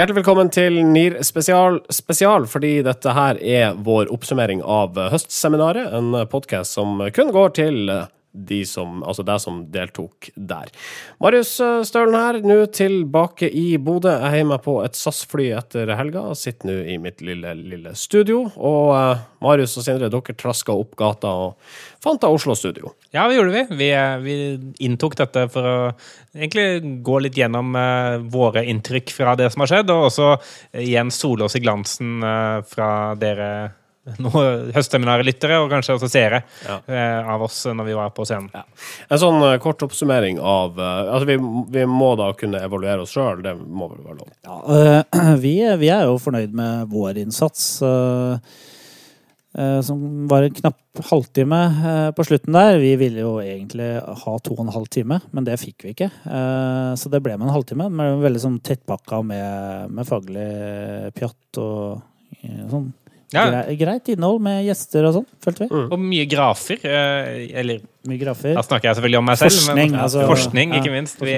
Hjertelig velkommen til NIR spesial, spesial, fordi dette her er vår oppsummering av høstseminaret. En podkast som kun går til de som, altså deg som deltok der. Marius Stølen her, nå tilbake i Bodø. Jeg heier meg på et SAS-fly etter helga. Sitter nå i mitt lille, lille studio. Og eh, Marius og Sindre, dere traska opp gata og fant av Oslo-studio. Ja, det gjorde vi. vi. Vi inntok dette for å egentlig gå litt gjennom eh, våre inntrykk fra det som har skjedd, og også igjen sole oss i glansen fra dere noen høstseminarlyttere og kanskje også seere ja. eh, av oss når vi var på scenen. Ja. En sånn uh, kort oppsummering av uh, Altså, vi, vi, må da kunne evaluere oss sjøl, det må vel være lov? Ja, uh, vi, vi, er jo fornøyd med vår innsats. som var en knapp halvtime på slutten der. Vi ville jo egentlig ha to og en halv time, men det fikk vi ikke. så det ble med en halvtime. Men veldig sånn tettpakka med, med faglig pjatt og sånn ja. Greit innhold med gjester og sånn, følte vi. Mm. Og mye grafer. Eh, eller Mye grafer. Da snakker jeg selvfølgelig om meg selv. Forskning, men, altså, forskning ikke minst. Vi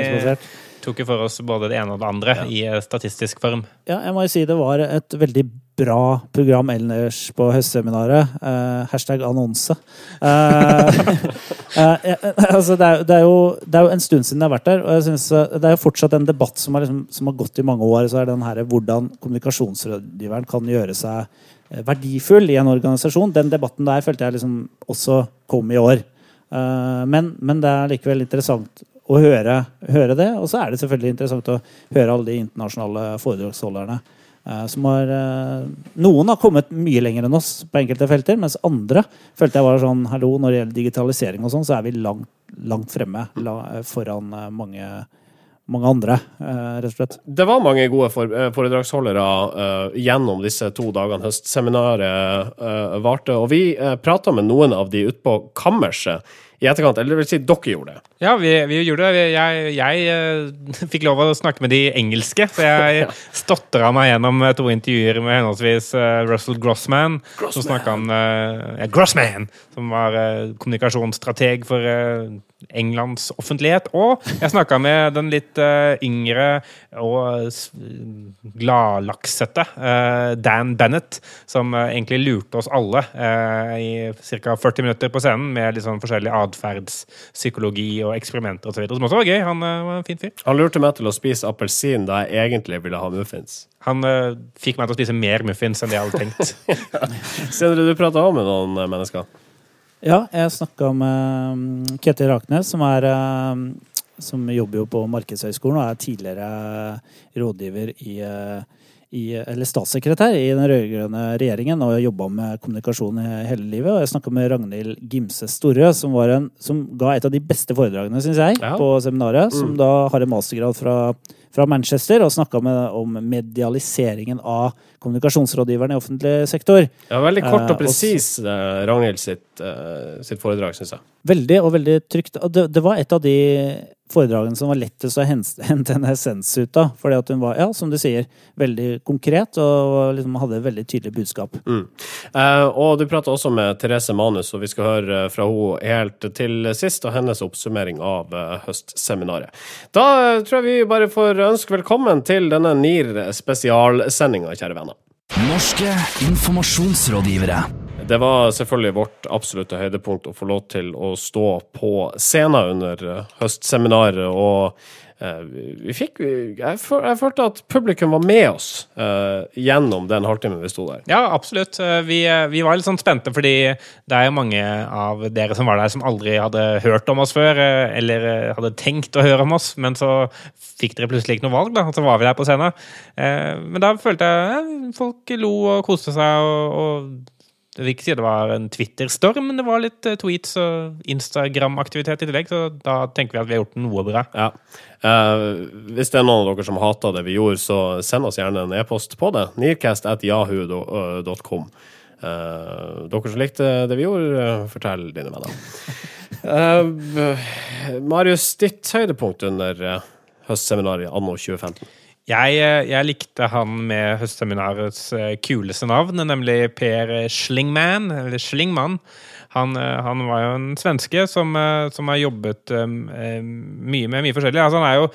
tok jo for oss både det ene og det andre ja. i eh, statistisk form. Ja, jeg må jo si det var et veldig bra program ellers på høstseminaret. Uh, hashtag annonse. Uh, uh, altså det, er, det, er jo, det, er, jo, en stund siden jeg har vært der, og jeg synes det er jo fortsatt en debatt som har, liksom, som har gått i mange år. så er den her, Hvordan kommunikasjonsrådgiveren kan gjøre seg verdifull i en organisasjon. Den debatten der følte jeg liksom også kom i år. Eh, men, men det er likevel interessant å høre, høre, det. Og så er det selvfølgelig interessant å høre alle de internasjonale foredragsholderne. Eh, som har, noen har kommet mye lenger enn oss på enkelte felter, mens andre følte jeg var sånn Hallo, når det gjelder digitalisering og sånn, så er vi langt, langt fremme foran mange mange andre, eh, rett og slett. Det var mange gode eh, foredragsholdere uh, gjennom disse to dagene høstseminaret uh, varte, og vi uh, prata med noen av de ute på kammerset i etterkant. Eller det vil si, dere gjorde det. Ja, vi, vi gjorde det. Jeg, jeg fikk lov å snakke med de engelske, så jeg stotra meg gjennom to intervjuer med henholdsvis Russell Grossman, Grossman. som snakka om ja, Grossman, som var kommunikasjonsstrateg for Englands offentlighet. Og jeg snakka med den litt uh, yngre og gladlaksete uh, Dan Bennett, som uh, egentlig lurte oss alle i ca. 40 minutter på scenen med litt sånn forskjellig atferdspsykologi og eksperimenter osv. Som også var gøy. Han var en fin fyr. Han lurte meg til å spise appelsin da jeg egentlig ville ha muffins. Han fikk meg til å spise mer muffins enn det jeg hadde tenkt. Sindre, du prata òg med noen mennesker? Ja, jeg snakka med um, Ketil Raknes, som, er, um, som jobber jo på Markedshøgskolen og er tidligere rådgiver i, uh, i eller statssekretær i den rød-grønne regjeringen og jobba med kommunikasjon hele livet. Og jeg snakka med Ragnhild Gimse Storø, som, en, som, ga et av de beste foredragene, syns jeg, ja. på seminaret. Som mm. da har en mastergrad fra, fra Manchester og snakka om medialiseringen av kommunikasjonsrådgiveren i offentlig sektor. Ja, Veldig kort og eh, presis, eh, Ragnhild sitt, uh, sitt foredrag, syns jeg. Veldig, og veldig trygt. Det, det, var et av de foredragene som var lettest å hente en essens ut av. Fordi at hun var, ja, som du sier, veldig konkret og liksom hadde et veldig tydelig budskap. Mm. Eh, og du prater også med Therese Manus, og vi skal høre fra henne helt til sist, og hennes oppsummering av høstseminaret. Da tror jeg vi bare får ønske velkommen til denne NIR-spesialsendinga, kjære venner. Norske informasjonsrådgivere. Det var selvfølgelig vårt absolutte høydepunkt å få lov til å stå på scenen under eh, høstseminaret. Og Eh, vi fikk jeg, følte at publikum var med oss uh, gjennom den halvtimen vi sto der. Ja, absolutt. Vi, vi, var litt sånn spente, fordi det er jo mange av dere som var der, som aldri hadde hørt om oss før, eller hadde tenkt å høre om oss, men så fikk dere plutselig ikke noe valg, da, og så var vi der på scenen. Uh, men da følte jeg uh, folk lo og koste seg, og, og jeg vil ikke si det var en Twitter-storm, men det var litt uh, tweets og Instagram-aktivitet i tillegg. Så da tenker vi at vi har gjort noe bra. Ja. Uh, hvis det er noen av dere som hater det vi gjorde, så send oss gjerne en e-post på det. Nearcast.jahu.com. Uh, eh, dere som likte det vi gjorde, fortell dine venner. Marius, ditt høydepunkt under høstseminaret anno 2015? Jeg, eh, jeg, likte han med høstseminarets eh, kuleste navn, nemlig Per Schlingman, eller Schlingmann. Han, eh, han var jo en svenske som, som har jobbet mye med mye forskjellig. Altså, han er jo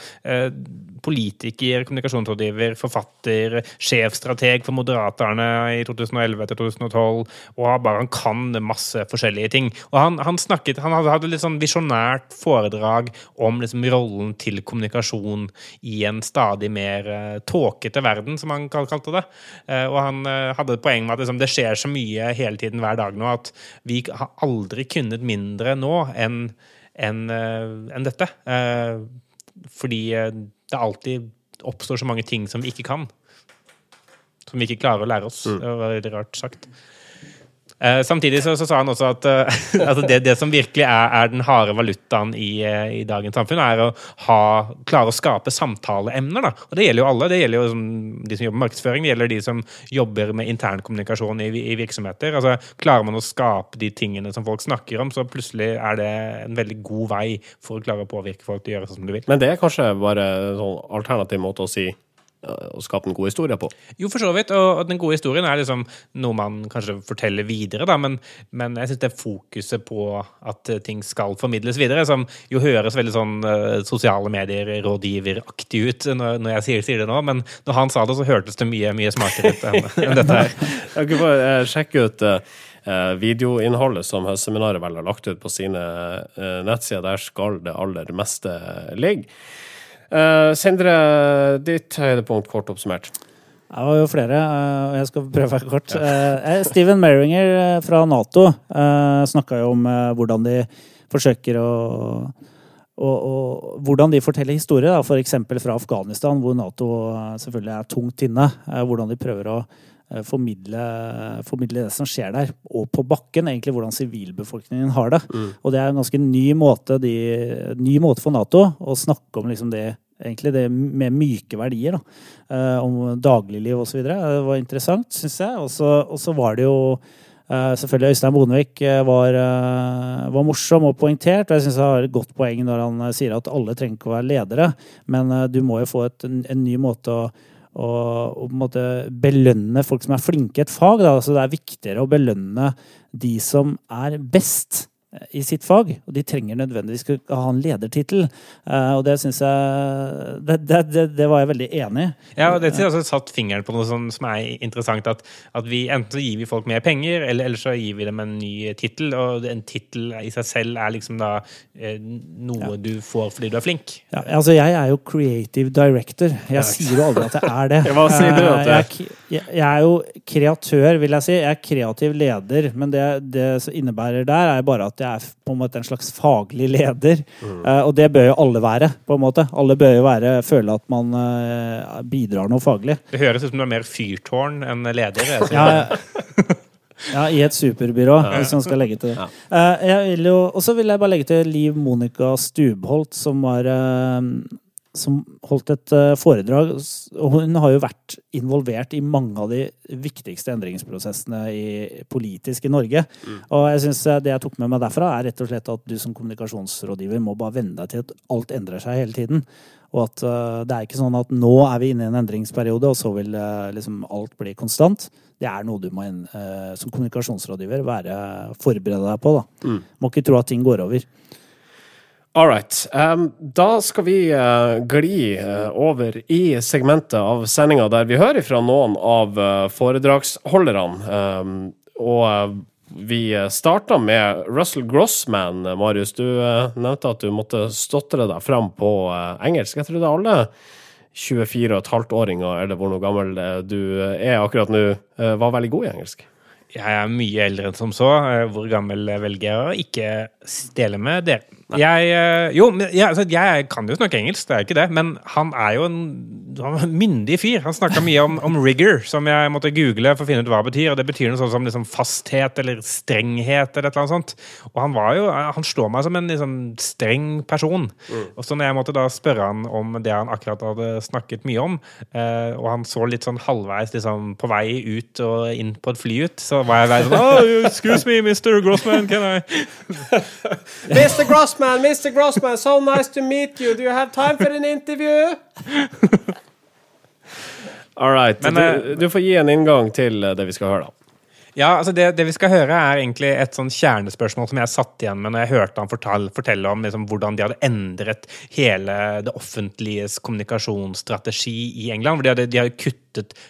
politiker, kommunikasjonsrådgiver, forfatter, sjefstrateg for Moderaterne i 2011 til 2012. Og bare han kan masse forskjellige ting. Og han, han snakket, han hadde litt sånn visjonært foredrag om liksom rollen til kommunikasjon i en stadig mer uh, tåkete verden, som han kalte det. Eh, og han eh, hadde et poeng med at liksom, det skjer så mye hele tiden hver dag nå at vi har aldri kunnet mindre nå enn enn, en dette. Eh, fordi eh, det alltid oppstår så mange ting som vi ikke kan. Som vi ikke klarer å lære oss. Det var veldig rart sagt. Eh, samtidig så, så sa han også at, uh, altså det, det som virkelig er, er den harde valutaen i, uh, i dagens samfunn, er å ha, klare å skape samtaleemner. Da. Og det gjelder jo alle. Det gjelder jo som, de som jobber med markedsføring, det gjelder de som jobber med internkommunikasjon i, i virksomheter. Altså, klarer man å skape de tingene som folk snakker om, så plutselig er det en veldig god vei for å klare å påvirke folk til å gjøre sånn som de vil. Men det er kanskje bare en sånn alternativ måte å si å skape en god historie på. Jo, for så vidt. Og den gode historien er liksom noe man kanskje forteller videre, da, men, men jeg syns det er fokuset på at eh, ting skal formidles videre, som jo høres veldig sånn eh, sosiale medier-rådgiveraktig ut når, når jeg sier, sier det nå, men når han sa det, så hørtes det mye, mye smartere ut enn, enn dette her. Jeg kan bare eh, sjekke ut eh, eh, videoinnholdet som Høstseminaret vel har lagt ut på sine eh, nettsider. Der skal det aller meste ligge. Eh, Sindre, ditt høydepunkt kort oppsummert. Det var jo flere, eh, og jeg skal prøve å være kort. Eh, Steven Merringer fra Nato snakka jo om hvordan de forsøker å og, og hvordan de forteller historier, f.eks. For fra Afghanistan, hvor Nato selvfølgelig er tungt inne. Hvordan de prøver å formidle, formidle det som skjer der, og på bakken, egentlig hvordan sivilbefolkningen har det. Og det er en ganske ny måte, de, ny måte for Nato å snakke om liksom det egentlig det med myke verdier, da. Eh, om dagligliv osv. Det var interessant, syns jeg. Og så var det jo eh, selvfølgelig Øystein Bonevik eh, var, eh, var morsom og poengtert. Og jeg syns han har et godt poeng når han eh, sier at alle trenger ikke å være ledere, men eh, du må jo få et, en, en ny måte å og, og på en måte belønne folk som er flinke i et fag. Da. Altså det er viktigere å belønne de som er best i sitt fag, og de trenger nødvendigvis ikke ha en ledertittel. Uh, og det syns jeg det, det, det, var jeg veldig enig i. Ja, og det har også satt fingeren på noe sånn som er interessant, at, at vi enten så gir vi folk mer penger, eller, eller så gir vi dem en ny tittel, og en tittel i seg selv er liksom da noe noe du får fordi du er flink. Ja, altså jeg er jo creative director. Jeg sier jo aldri at jeg er det. Hva sier du at du? Eh, Jeg, er jeg, jeg er jo kreatør, vil jeg si. Jeg er kreativ leder. Men det det som innebærer der, er bare at jeg er på en måte en slags faglig leder. Mm. Eh, og det bør jo alle være, på en måte. Alle bør jo være, føle at man eh, bidrar noe faglig. Det høres ut som du er mer fyrtårn enn leder. Jeg, Ja, ja. ja, i et superbyrå, hvis man skal legge til det. Eh, jeg og så vil jeg bare legge til Liv Monica Stubholt, som var eh, som holdt et eh, foredrag. og Hun har jo vært involvert i mange av de viktigste endringsprosessene i, politisk i Norge. Og jeg synes eh, det jeg tok med meg derfra, er rett og slett at du som kommunikasjonsrådgiver må bare venne deg til at alt endrer seg hele tiden. Og at uh, det er ikke sånn at nå er vi inne i en endringsperiode, og så vil uh, liksom alt bli konstant. Det er noe du må eh, som kommunikasjonsrådgiver være forberede deg på. da. Må ikke tro at ting går over. All right. Um, da skal vi uh, gli uh, over i segmentet av sendinga der vi hører fra noen av uh, foredragsholderne. Um, og vi starta med Russell Grossman. Marius, du nevnte at du måtte stotre deg fram på engelsk. Jeg tror det er alle 24,5-åringer, eller hvor noe gammel du er akkurat nå, var veldig god i engelsk. jeg er mye eldre enn som så. Hvor gammel velger jeg å ikke dele med dere? Jeg, eh, jo, jeg, altså, jeg kan jo snakke engelsk, det er ikke det, men han er jo en, en myndig fyr. Han snakka mye om, om rigor, som jeg måtte google for å finne ut hva det betyr. og Det betyr noe sånt som liksom fasthet eller strenghet eller et eller annet sånt. Og han var jo, han slår meg som en liksom, streng person. Og så når jeg måtte da spørre han om det han akkurat hadde snakket mye om, eh, og han så litt sånn halvveis liksom, på vei ut og inn på et fly ut, så var jeg veldig sånn oh, Excuse me, Mr. Grossman, can I Mr. Grossman, Mr. Grossman, so nice to meet you. Do you have time for an interview? All right. Men, du, eh, du får gi en inngang til eh, det vi skal høre, da. Ja, altså det, det, vi skal høre, er egentlig et sånn kjernespørsmål som jeg satt igjen med når jeg hørte han fortelle, fortelle om liksom, hvordan de hadde endret hele det offentliges kommunikasjonsstrategi i England. hvor De hadde, de hadde kuttet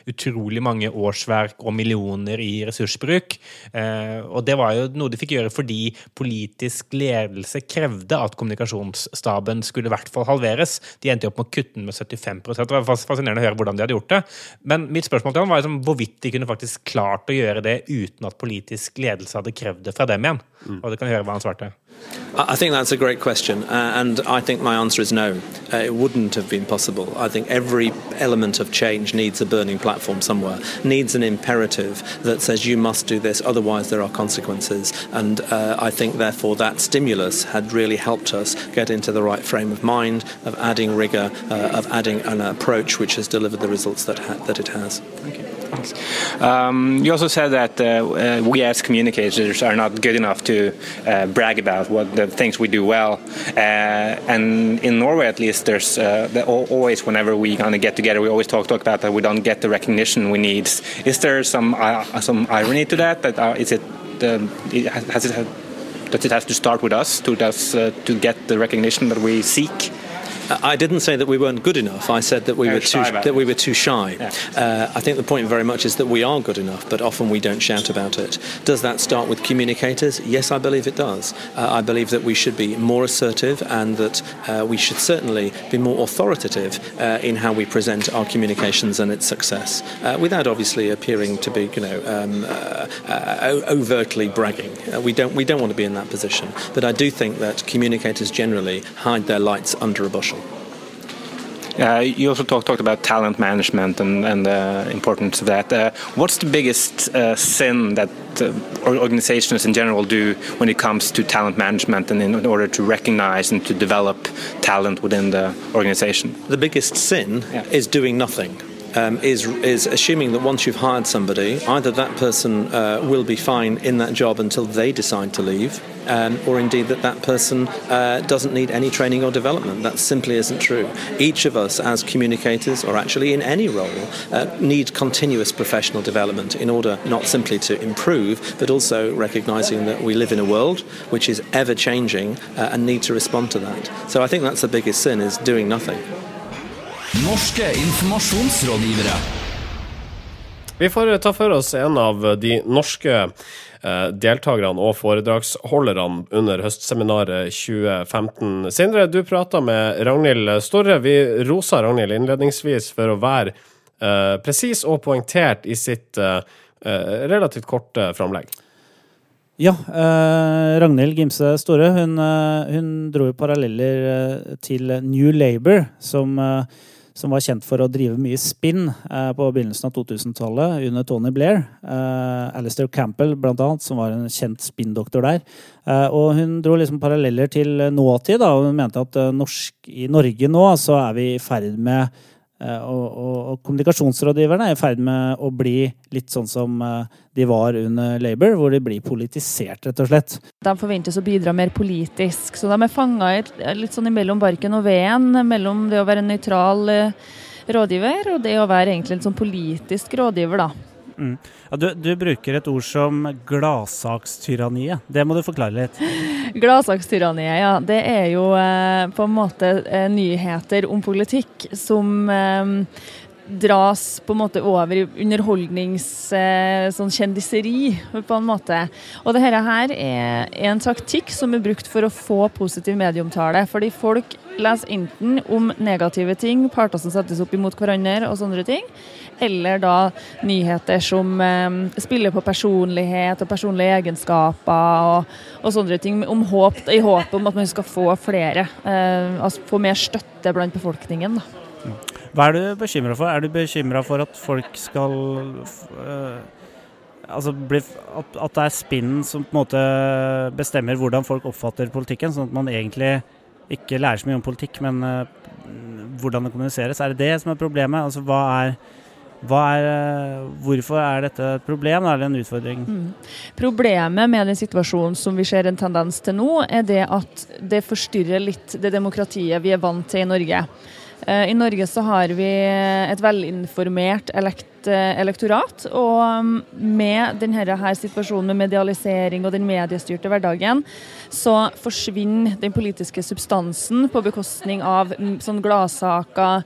utrolig mange årsverk og millioner i ressursbruk. Eh, og det var jo noe de fikk gjøre fordi politisk ledelse krevde at kommunikasjonsstaben skulle i hvert fall halveres. De endte opp med å kutte den med 75% Det var fascinerende å høre hvordan de hadde gjort det. Men mitt spørsmål til han var liksom, hvorvidt de kunne faktisk klart å gjøre det uten at politisk ledelse hadde krevd det fra dem igjen. Mm. Og du kan høre hva han svarte. I think that's a great question, uh, and I think my answer is no. Uh, it wouldn't have been possible. I think every element of change needs a burning platform somewhere, needs an imperative that says you must do this, otherwise there are consequences. And uh, I think, therefore, that stimulus had really helped us get into the right frame of mind, of adding rigour, uh, of adding an approach which has delivered the results that, ha- that it has. Thank you. Um, you also said that uh, uh, we as communicators are not good enough to uh, brag about what the things we do well. Uh, and in Norway, at least, there's uh, always whenever we kind of get together, we always talk talk about that we don't get the recognition we need. Is there some uh, some irony to that? That is it? Um, has it does it have to start with us to us to get the recognition that we seek? I didn't say that we weren't good enough. I said that we were too that we were too shy. Yeah. Uh, I think the point very much is that we are good enough, but often we don't shout about it. Does that start with communicators? Yes, I believe it does. Uh, I believe that we should be more assertive and that uh, we should certainly be more authoritative uh, in how we present our communications and its success, uh, without obviously appearing to be, you know, um, uh, overtly bragging. we don't we don't want to be in that position. But I do think that communicators generally hide their lights under a bushel. Uh, you also talk, talked about talent management and, and the importance of that. Uh, what's the biggest uh, sin that uh, organizations in general do when it comes to talent management and in, in order to recognize and to develop talent within the organization? The biggest sin yeah. is doing nothing. Um, is is assuming that once you've hired somebody, either that person uh, will be fine in that job until they decide to leave, um, or indeed that that person uh, doesn't need any training or development. That simply isn't true. Each of us, as communicators, or actually in any role, uh, need continuous professional development in order not simply to improve, but also recognizing that we live in a world which is ever changing uh, and need to respond to that. So I think that's the biggest sin: is doing nothing. Norske informasjonsrådgivere. Vi får ta for oss en av de norske Eh, deltakerne og foredragsholderne under høstseminaret 2015. Sindre, du prata med Ragnhild Storre. Vi rosa Ragnhild innledningsvis for å være uh, presis og poengtert i sitt uh, relativt korte framlegg. Ja, eh, Ragnhild Gimse Store hun, hun dro jo paralleller til New Labour, som eh, som var kjent for å drive mye spinn eh, på begynnelsen av 2000-tallet under Tony Blair. Eh, Alistair Campbell, blant annet, som var en kjent spinndoktor der. Eh, og hun dro liksom paralleller til nåtid. Og hun mente at norsk, i Norge nå så er vi i ferd med og, og, og, kommunikasjonsrådgiverne er i ferd med å bli litt sånn som eh, de var under Labour, hvor de blir politisert, rett og slett. De forventes å bidra mer politisk, så de er fanga litt sånn imellom barken og veden. Mellom det å være en nøytral eh, rådgiver og det å være egentlig en sånn politisk rådgiver, da. Mm. Ja, du, du, bruker et ord som gladsakstyranniet. Det må du forklare litt. Gladsakstyranniet, ja. Det er jo eh, på en måte eh, nyheter om politikk som eh, dras på en måte over i underholdnings... Eh, sånn på en måte. Og det her er en taktikk som er brukt for å få positiv medieomtale. Fordi folk leser enten om negative ting, parter som settes opp imot hverandre og sånne ting, eller da nyheter som eh, spiller på personlighet og personlige egenskaper og, og sånne ting, om håp, i håp om at man skal få flere, eh, altså få mer støtte blant befolkningen. Da. Hva er du bekymra for? Er du bekymra for at folk skal øh, altså bli, at, at, det er spinnen som på en måte bestemmer hvordan folk oppfatter politikken, sånn at man egentlig ikke lærer så mye om politikk, men øh, hvordan det kommuniseres? Er det det som er problemet? Altså hva er er, hvorfor er dette et problem, eller en utfordring? Mm. Problemet med den situasjonen som vi ser en tendens til nå, er det at det forstyrrer litt det demokratiet vi er vant til i Norge. I Norge så har vi et velinformert elekt, elektorat. Og mm, med denne her situasjonen med medialisering og den mediestyrte hverdagen, så forsvinner den politiske substansen på bekostning av mm, sånn gladsaker,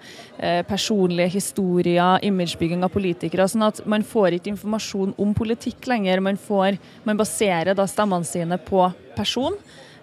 personlige historier, imagebygging av politikere. sånn at man får ikke informasjon om politikk lenger. Man, får, man baserer da stemmene sine på person.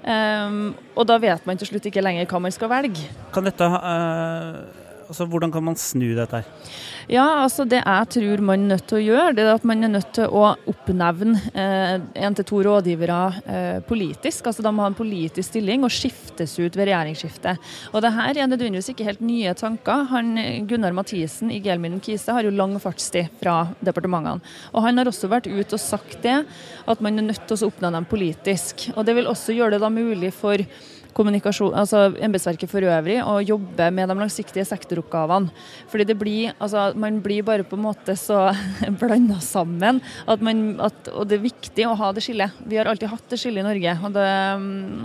Um, og da vet man til slutt ikke lenger hva man skal velge. Kan dette, uh, altså, hvordan kan man snu dette her? Ja, altså Det jeg tror man er nødt til å gjøre, det er at man er nødt til å oppnevne én eh, til to rådgivere eh, politisk. altså De må ha en politisk stilling og skiftes ut ved regjeringsskiftet. Og det her er nødvendigvis ikke helt nye tanker. Han, Gunnar Mathisen i Gelminen Kise har jo lang fartstid fra departementene. Og Han har også vært ute og sagt det, at man er nødt til å oppnevne dem politisk. Og Det vil også gjøre det da mulig for kommunikasjon, altså embetsverket for øvrig å jobbe med de langsiktige sektoroppgavene. Fordi det blir, altså Man blir bare på en måte så blanda sammen. At man, at, og det er viktig å ha det skillet. Vi har alltid hatt det skillet i Norge. Og, det,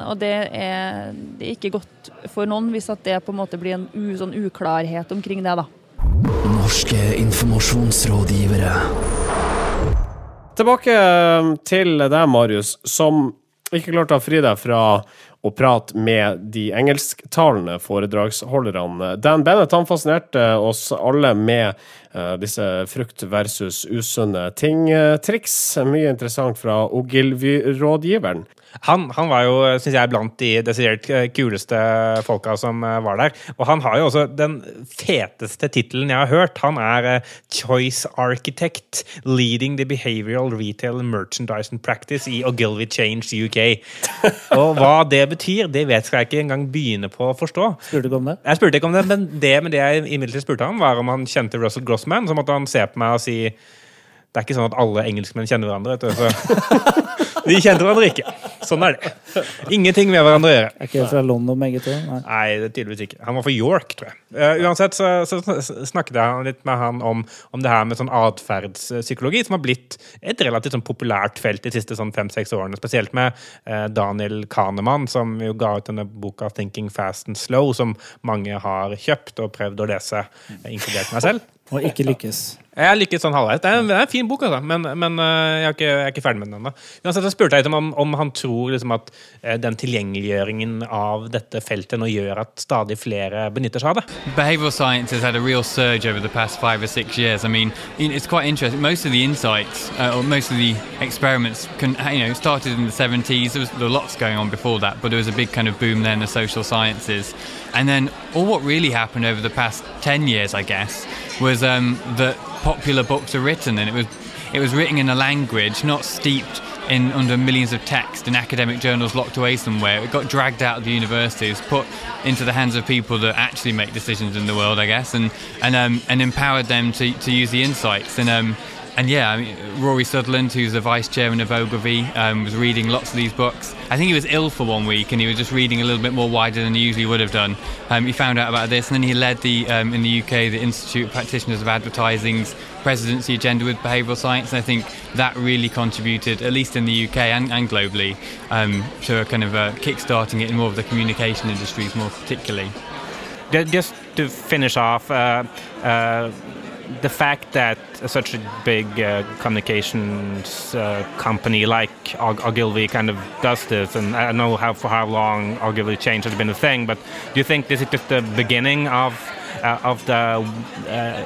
og det, er, det, er, ikke godt for noen hvis at det på en måte blir en u, sånn uklarhet omkring det. da. Norske informasjonsrådgivere. Tilbake til deg, Marius, som ikke klarte å fri deg fra og prate med de engelsktalende foredragsholderne. Dan Bennett han fascinerte oss alle med uh, disse frukt versus usunne ting-triks. Mye interessant fra Ogilvy-rådgiveren. Han, han, var jo, synes jeg, blant de desidert kuleste folka som eh, var der. Og han har jo også den feteste tittelen jeg har hørt. Han er eh, Choice Architect, Leading the Behavioral Retail Merchandise and Practice i Ogilvy Change UK. Og hva det betyr, det vet jeg ikke engang begynne på å forstå. Spurte du om det? Jeg spurte ikke om det, men det, men det jeg imidlertid spurte ham, var om han kjente Russell Grossman. Så måtte han se på meg og si det er ikke sånn at alle engelskmenn kjenner hverandre. vet Så de kjente hverandre ikke. Sånn er det. Ingenting med hverandre å gjøre. Er ikke fra London begge to? Nei. Nei, det er tydeligvis ikke. Han var fra York, tror jeg. Uh, uansett så, så, snakket jeg litt med han om, om det her med sånn atferdspsykologi, som har blitt et relativt sånn populært felt de siste sånn fem-seks årene. Spesielt med uh, Daniel Kahneman, som jo ga ut denne boka 'Thinking Fast and Slow', som mange har kjøpt og prøvd å lese, inkludert meg selv. Og ikke lykkes. Jeg lykkes sånn halvveis. Det, det, er en fin bok, altså. men, men uh, jeg, er ikke, jeg, er ikke, ferdig med den ennå. Uansett spurte jeg om, om han tror liksom, at uh, den tilgjengeliggjøringen av dette feltet nå gjør at stadig flere benytter seg av det. Behavioral science has had a real surge over the past five or six years. I mean, it's quite interesting. Most of the insights, uh, or most of the experiments, can, you know, started in the 70s. There was, there was lots going on before that, but there was a big kind of boom then in the social sciences. And then all what really happened over the past 10 years, I guess, was um, that popular books are written, and it was it was written in a language not steeped in under millions of text in academic journals locked away somewhere. It got dragged out of the universities, put into the hands of people that actually make decisions in the world, I guess, and and um, and empowered them to, to use the insights. And um, and yeah, I mean, Rory Sutherland, who's the vice chairman of Ogilvy, um, was reading lots of these books. I think he was ill for one week, and he was just reading a little bit more wider than he usually would have done. Um, he found out about this, and then he led the um, in the UK the Institute of Practitioners of Advertising's presidency agenda with behavioural science, and I think that really contributed, at least in the UK and, and globally, um, to a kind of uh, kick-starting it in more of the communication industries, more particularly. Just to finish off. Uh, uh, the fact that such a big uh, communications uh, company like Ogilvy kind of does this, and I don't know how for how long Ogilvy change has been a thing, but do you think this is just the beginning of uh, of the, uh,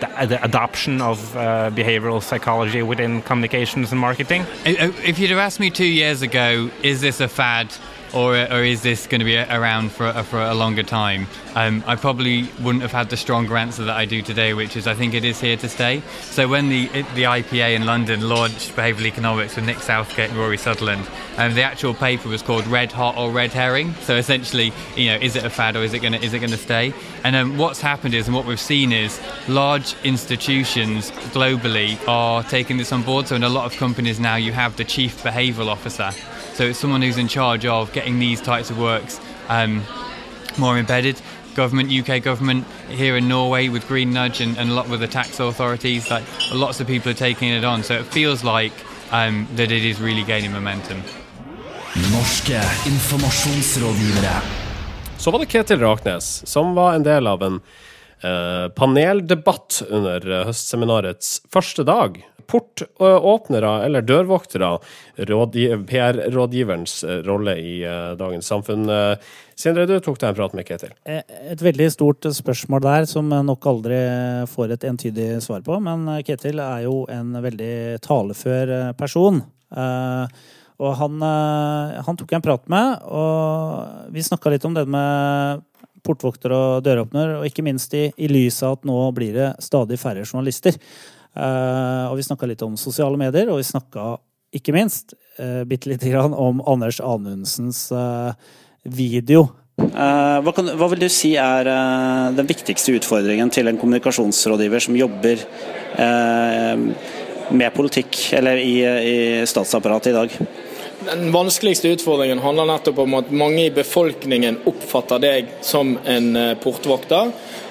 the, the adoption of uh, behavioral psychology within communications and marketing? If you'd have asked me two years ago, is this a fad? Or, or is this going to be around for, for a longer time? Um, I probably wouldn't have had the stronger answer that I do today, which is I think it is here to stay. So when the the IPA in London launched behavioural economics with Nick Southgate and Rory Sutherland, um, the actual paper was called Red Hot or Red Herring. So essentially, you know, is it a fad or is it going to is it going to stay? And um, what's happened is, and what we've seen is, large institutions globally are taking this on board. So in a lot of companies now, you have the chief behavioural officer so it's someone who's in charge of getting these types of works um, more embedded. Government, UK government here in Norway with Green Nudge and, and a lot with the tax authorities, like lots of people are taking it on. So it feels like um, that it is really gaining momentum. Norske informasjonsrådgivere. Så var det Ketil Raknes, som var en del av en eh, paneldebatt under eh, høstseminarets første dag. Portåpnere eller dørvoktere, rådgiv- PR-rådgiverens eh, rolle i eh, dagens samfunn. Eh, Sindre, du tok deg en prat med Ketil. Et veldig stort spørsmål der som nok aldri får et entydig svar på. Men Ketil er jo en veldig talefør person. Og han, han tok jeg en prat med, og vi snakka litt om det med portvokter og døråpner, og ikke minst i, i lys av at nå blir det stadig færre journalister. Eh, og vi snakka litt om sosiale medier, og vi snakka ikke minst uh, bitte lite grann om Anders Anundsens eh, video. Eh, hva, kan, hva vil du si er den viktigste utfordringen til en kommunikasjonsrådgiver som jobber eh, med politikk, eller i, i statsapparatet i dag? Den vanskeligste utfordringen handler nettopp om at mange i befolkningen oppfatter deg som en portvokter.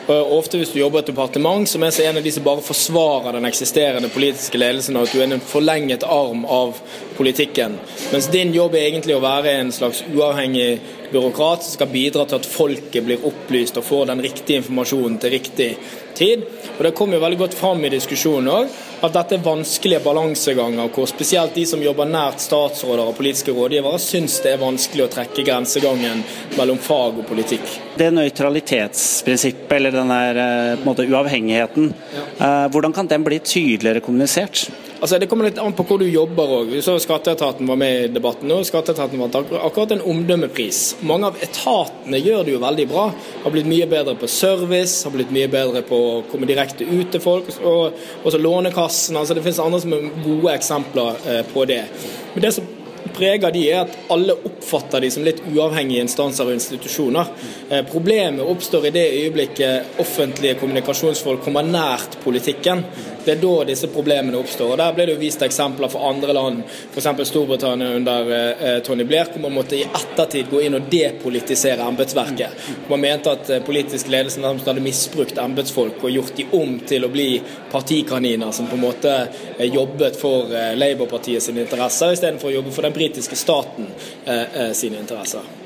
Ofte hvis du jobber i et departement, som er en av de som bare forsvarer den eksisterende politiske ledelsen, og at du er en forlenget arm av politikken. Mens din jobb er egentlig å være en slags uavhengig byråkrat som skal bidra til at folket blir opplyst og får den riktige informasjonen til riktig tid. Og Det kom jo veldig godt fram i diskusjonen òg, at dette er vanskelige balanseganger, hvor spesielt de som jobber nært statsråder og politiske rådgivere, syns det er vanskelig å trekke grensegangen mellom fag og politikk. Det nøytralitetsprinsippet, eller den der eh, måte uavhengigheten, ja. hvordan kan den bli tydeligere kommunisert? Altså, Det kommer litt an på hvor du jobber òg. Skatteetaten var med i debatten nå. Skatteetaten vant akkurat en omdømmepris. Mange av etatene gjør det jo veldig bra. Har blitt mye bedre på service, har blitt mye bedre på å komme direkte ut til folk. Og også Lånekassen. altså Det finnes andre som er gode eksempler eh, på det. Men det som preger de, er at alle oppfatter de som litt uavhengige instanser og institusjoner. Eh, problemet oppstår i det øyeblikket offentlige kommunikasjonsfolk kommer nært politikken. Det er da disse problemene oppstår. og Der ble det jo vist eksempler fra andre land, f.eks. Storbritannia under eh, Tony Blair, hvor man måtte i ettertid gå inn og depolitisere embetsverket. Man mente at eh, politisk ledelse hadde misbrukt embetsfolk og gjort de om til å bli partikaniner som på en måte eh, jobbet for eh, Labour-partiet sine interesser, istedenfor å jobbe for den britiske staten eh, eh, sine interesser.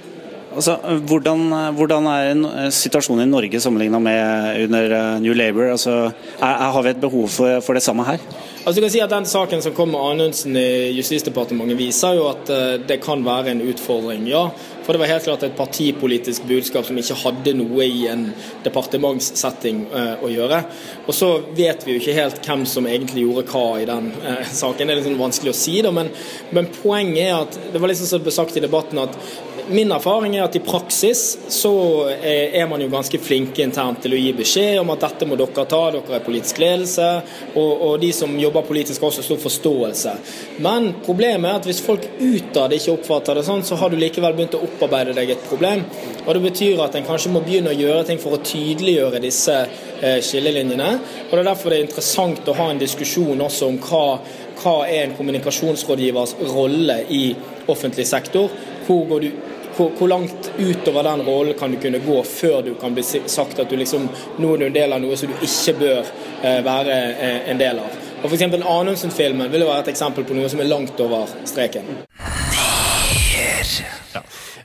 Altså, hvordan, hvordan er situasjonen i Norge sammenligna med under eh, New Labour? Altså, er, er, har vi et behov for, for det samme her? Altså du kan si at Den saken som kom med Anundsen i Justisdepartementet, viser jo at eh, det kan være en utfordring. ja. For det var helt klart et partipolitisk budskap som ikke hadde noe i en departementssetting eh, å gjøre. Og så vet vi jo ikke helt hvem som egentlig gjorde hva i den eh, saken. Det er litt sånn vanskelig å si, da, men, men poenget er at det var liksom som det ble sagt i debatten at Min erfaring er at i praksis så eh, er man jo ganske flinke internt til å gi beskjed om at dette må dere ta, dere er politisk ledelse, og, og de som jobber politisk har også stor forståelse. Men problemet er at hvis folk utad ikke oppfatter det sånn, så har du likevel begynt å opparbeide deg et problem. Og det betyr at en kanskje må begynne å gjøre ting for å tydeliggjøre disse eh, skillelinjene. Og det er derfor det er interessant å ha en diskusjon også om hva, hva er en kommunikasjonsrådgivers rolle i offentlig sektor. Hvor går du hvor, hvor, langt utover den rollen kan du kunne gå før du kan bli sagt at du liksom, nå er du en del av noe som du ikke bør eh, være eh, en del av. Og F.eks. Anundsen-filmen vil jo være et eksempel på noe som er langt over streken.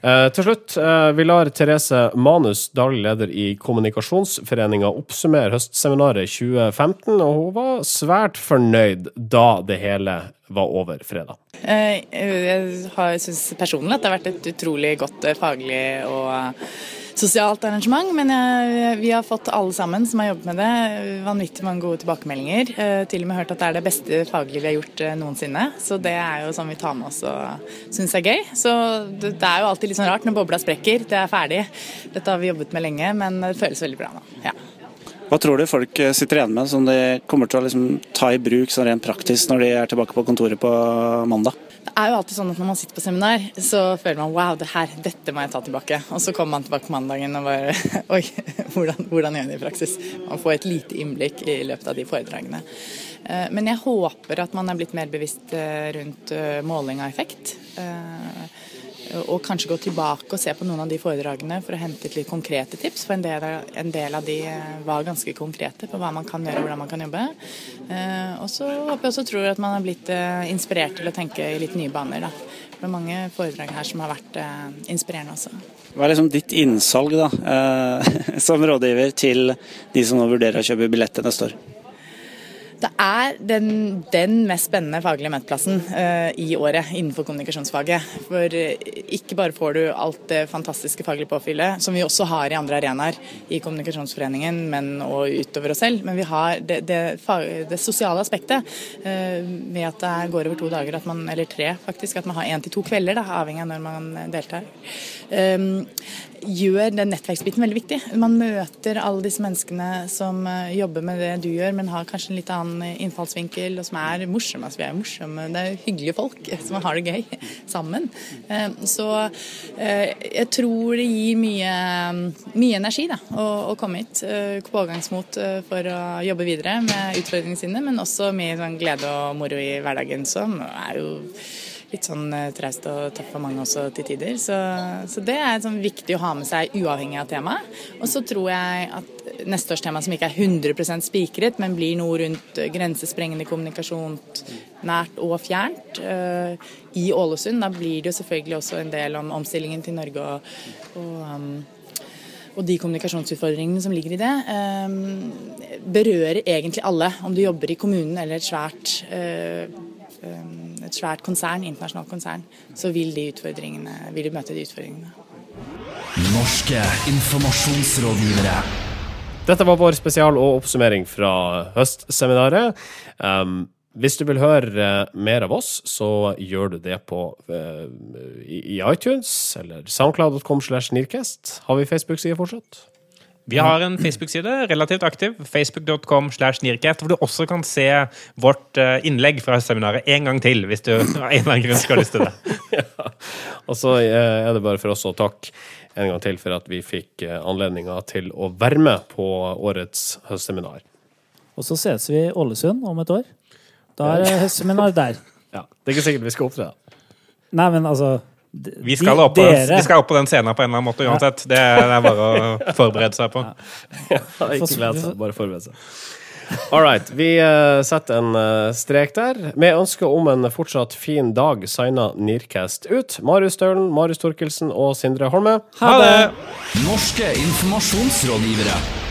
Eh, til slutt, eh, vi lar Therese Manus, daglig leder i Kommunikasjonsforeninga, oppsummere høstseminaret 2015, og hun var svært fornøyd da det hele var over fredag. Eh, Jeg syns personlig at det har vært et utrolig godt eh, faglig og sosialt arrangement. Men vi har fått alle sammen som har jobbet med det, vanvittig mange gode tilbakemeldinger. Eh, Til og med hørt at det er det beste faglige vi har gjort noensinne. Så det er jo sånn vi tar med oss og syns er gøy. Så det er jo alltid litt sånn rart når bobla sprekker. Det er ferdig. Dette har vi jobbet med lenge, men det føles veldig bra nå. Ja. Hva tror du folk eh, sitter igjen med som de kommer til å liksom ta i bruk sånn rent praktisk når de er tilbake på kontoret på mandag? Det er jo alltid sånn at når man sitter på seminar, så føler man wow, det her, dette må jeg ta tilbake. Og så kommer man tilbake på mandagen og bare oi, hvordan, hvordan gjør jeg det i praksis? Man får et lite innblikk i løpet av de foredragene. Eh, Men jeg håper at man er blitt mer bevisst eh, rundt måling av effekt. Eh, Og kanskje gå tilbake og se på noen av de foredragene for å hente litt konkrete tips. For en del, av- en del av de eh, var ganske konkrete på hva man kan gjøre og hvordan man kan jobbe. Eh, Og så håper jeg også tror at man har blitt inspirert til å tenke i litt nye baner. Da. Det er mange foredrag her som har vært eh, inspirerende også. Hva er liksom ditt innsalg da, eh, som rådgiver til de som nå vurderer å kjøpe billett til neste år? Det er den, den, mest spennende faglige møteplassen uh, i året innenfor kommunikasjonsfaget. For uh, ikke bare får du alt det fantastiske faglige påfyllet, som vi også har i andre arenaer i Kommunikasjonsforeningen, men og utover oss selv, men vi har det, det, det sosiale aspektet uh, med at det går over to dager, man, eller tre faktisk, at man har én til to kvelder, da, avhengig av når man deltar. Um, gjør den nettverksbiten veldig viktig. Man møter alle disse menneskene som jobber med det du gjør, men har kanskje en litt annen innfallsvinkel, og som er morsomme. Altså, vi er morsomme, det er hyggelige folk som har det gøy sammen. Eh, så eh, jeg tror det gir mye, mye energi da, å, å, komme hit. Eh, pågangsmot for å jobbe videre med utfordringene sine, men også mye sånn glede og moro i hverdagen, som er jo litt sånn traust og tøff for mange også til tider. Så, så det er sånn viktig å ha med seg uavhengig av temaet. Og så tror jeg at neste års tema som ikke er 100% spikret, men blir noe rundt grensesprengende kommunikasjon nært og fjernt uh, i Ålesund. Da blir det jo selvfølgelig også en del om omstillingen til Norge og, og, um, og de kommunikasjonsutfordringene som ligger i det. Um, berører egentlig alle, om du jobber i kommunen eller et svært uh, et svært konsern, internasjonalt konsern, så vil, de utfordringene, vil du møte de utfordringene. Norske informasjonsrådgivere. Dette var vår spesial og oppsummering fra høstseminaret. Um, hvis du vil høre uh, mer av oss, så gjør du det på uh, i, i, iTunes eller soundcloud.com slash nearcast. Har vi Facebook-side fortsatt? Vi har en Facebook-side, relativt aktiv. Facebook.com slash nearcast, hvor du også kan se vårt uh, innlegg fra høstseminaret en gang til, hvis du av en eller annen grunn skal ha lyst til det. ja. Og så er det bare for oss å takke en gang til for at vi fikk eh, anledninga til å være med på årets høstseminar. Og så ses vi i Ålesund om et år. Da er det høstseminar der. Ja, Det er ikke sikkert vi skal opptre. Nei, men altså vi skal, opp vi skal opp på den scenen på en eller annen måte uansett. Det er bare å forberede seg på. Ja, ikke glede seg, bare forberede seg. All right. Vi uh, setter en uh, strek der. Med ønske om en fortsatt fin dag signa Nearcast ut. Marius Stølen, Marius Torkelsen og Sindre Holme. Ha det! Norske informasjonsrådgivere.